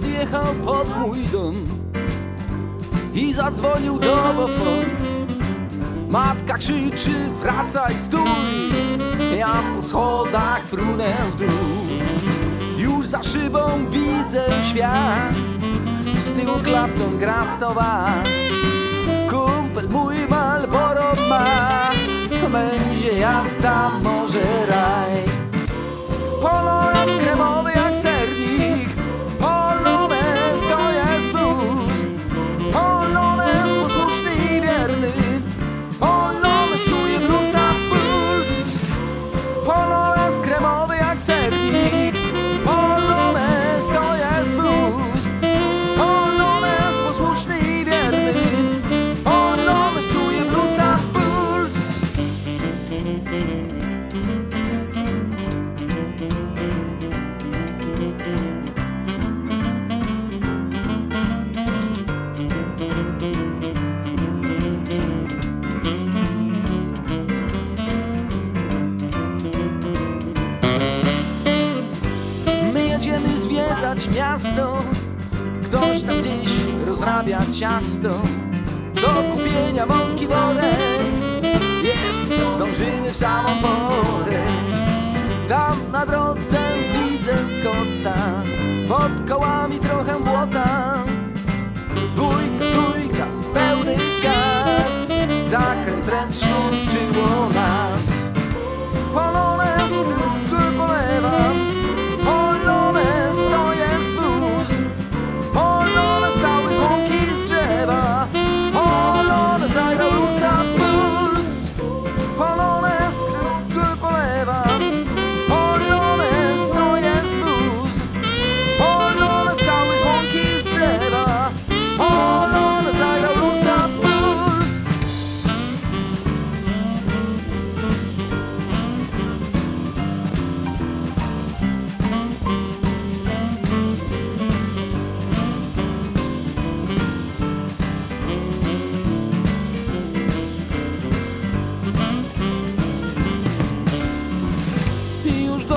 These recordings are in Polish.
przyjechał pod mój dom i zadzwonił domofon. Matka krzyczy, wracaj, stój! Ja po schodach frunę w dół. Już za szybą widzę świat, z tyłu klapną gra stowa. Kumpel mój Malboro ma, będzie jazda, może zwiedzać miasto. Ktoś tam gdzieś rozrabia ciasto. Do kupienia mąki worek zdążymy w samą porę. Tam na drodze widzę kota. Pod kołami trochę błota. Dwójka, trójka, pełny gaz. Zakręt zręczny czyło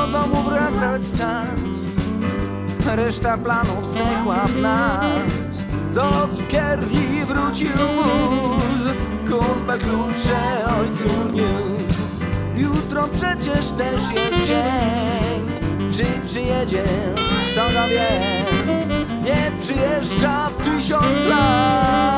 do domu wracać czas. Reszta planów zdechła w nas. Do cukierni wrócił wóz Kumpel klucze ojcu niósł. Jutro przecież też jest dzień. Czy przyjedzie, kto to wie? Nie przyjeżdża tysiąc lat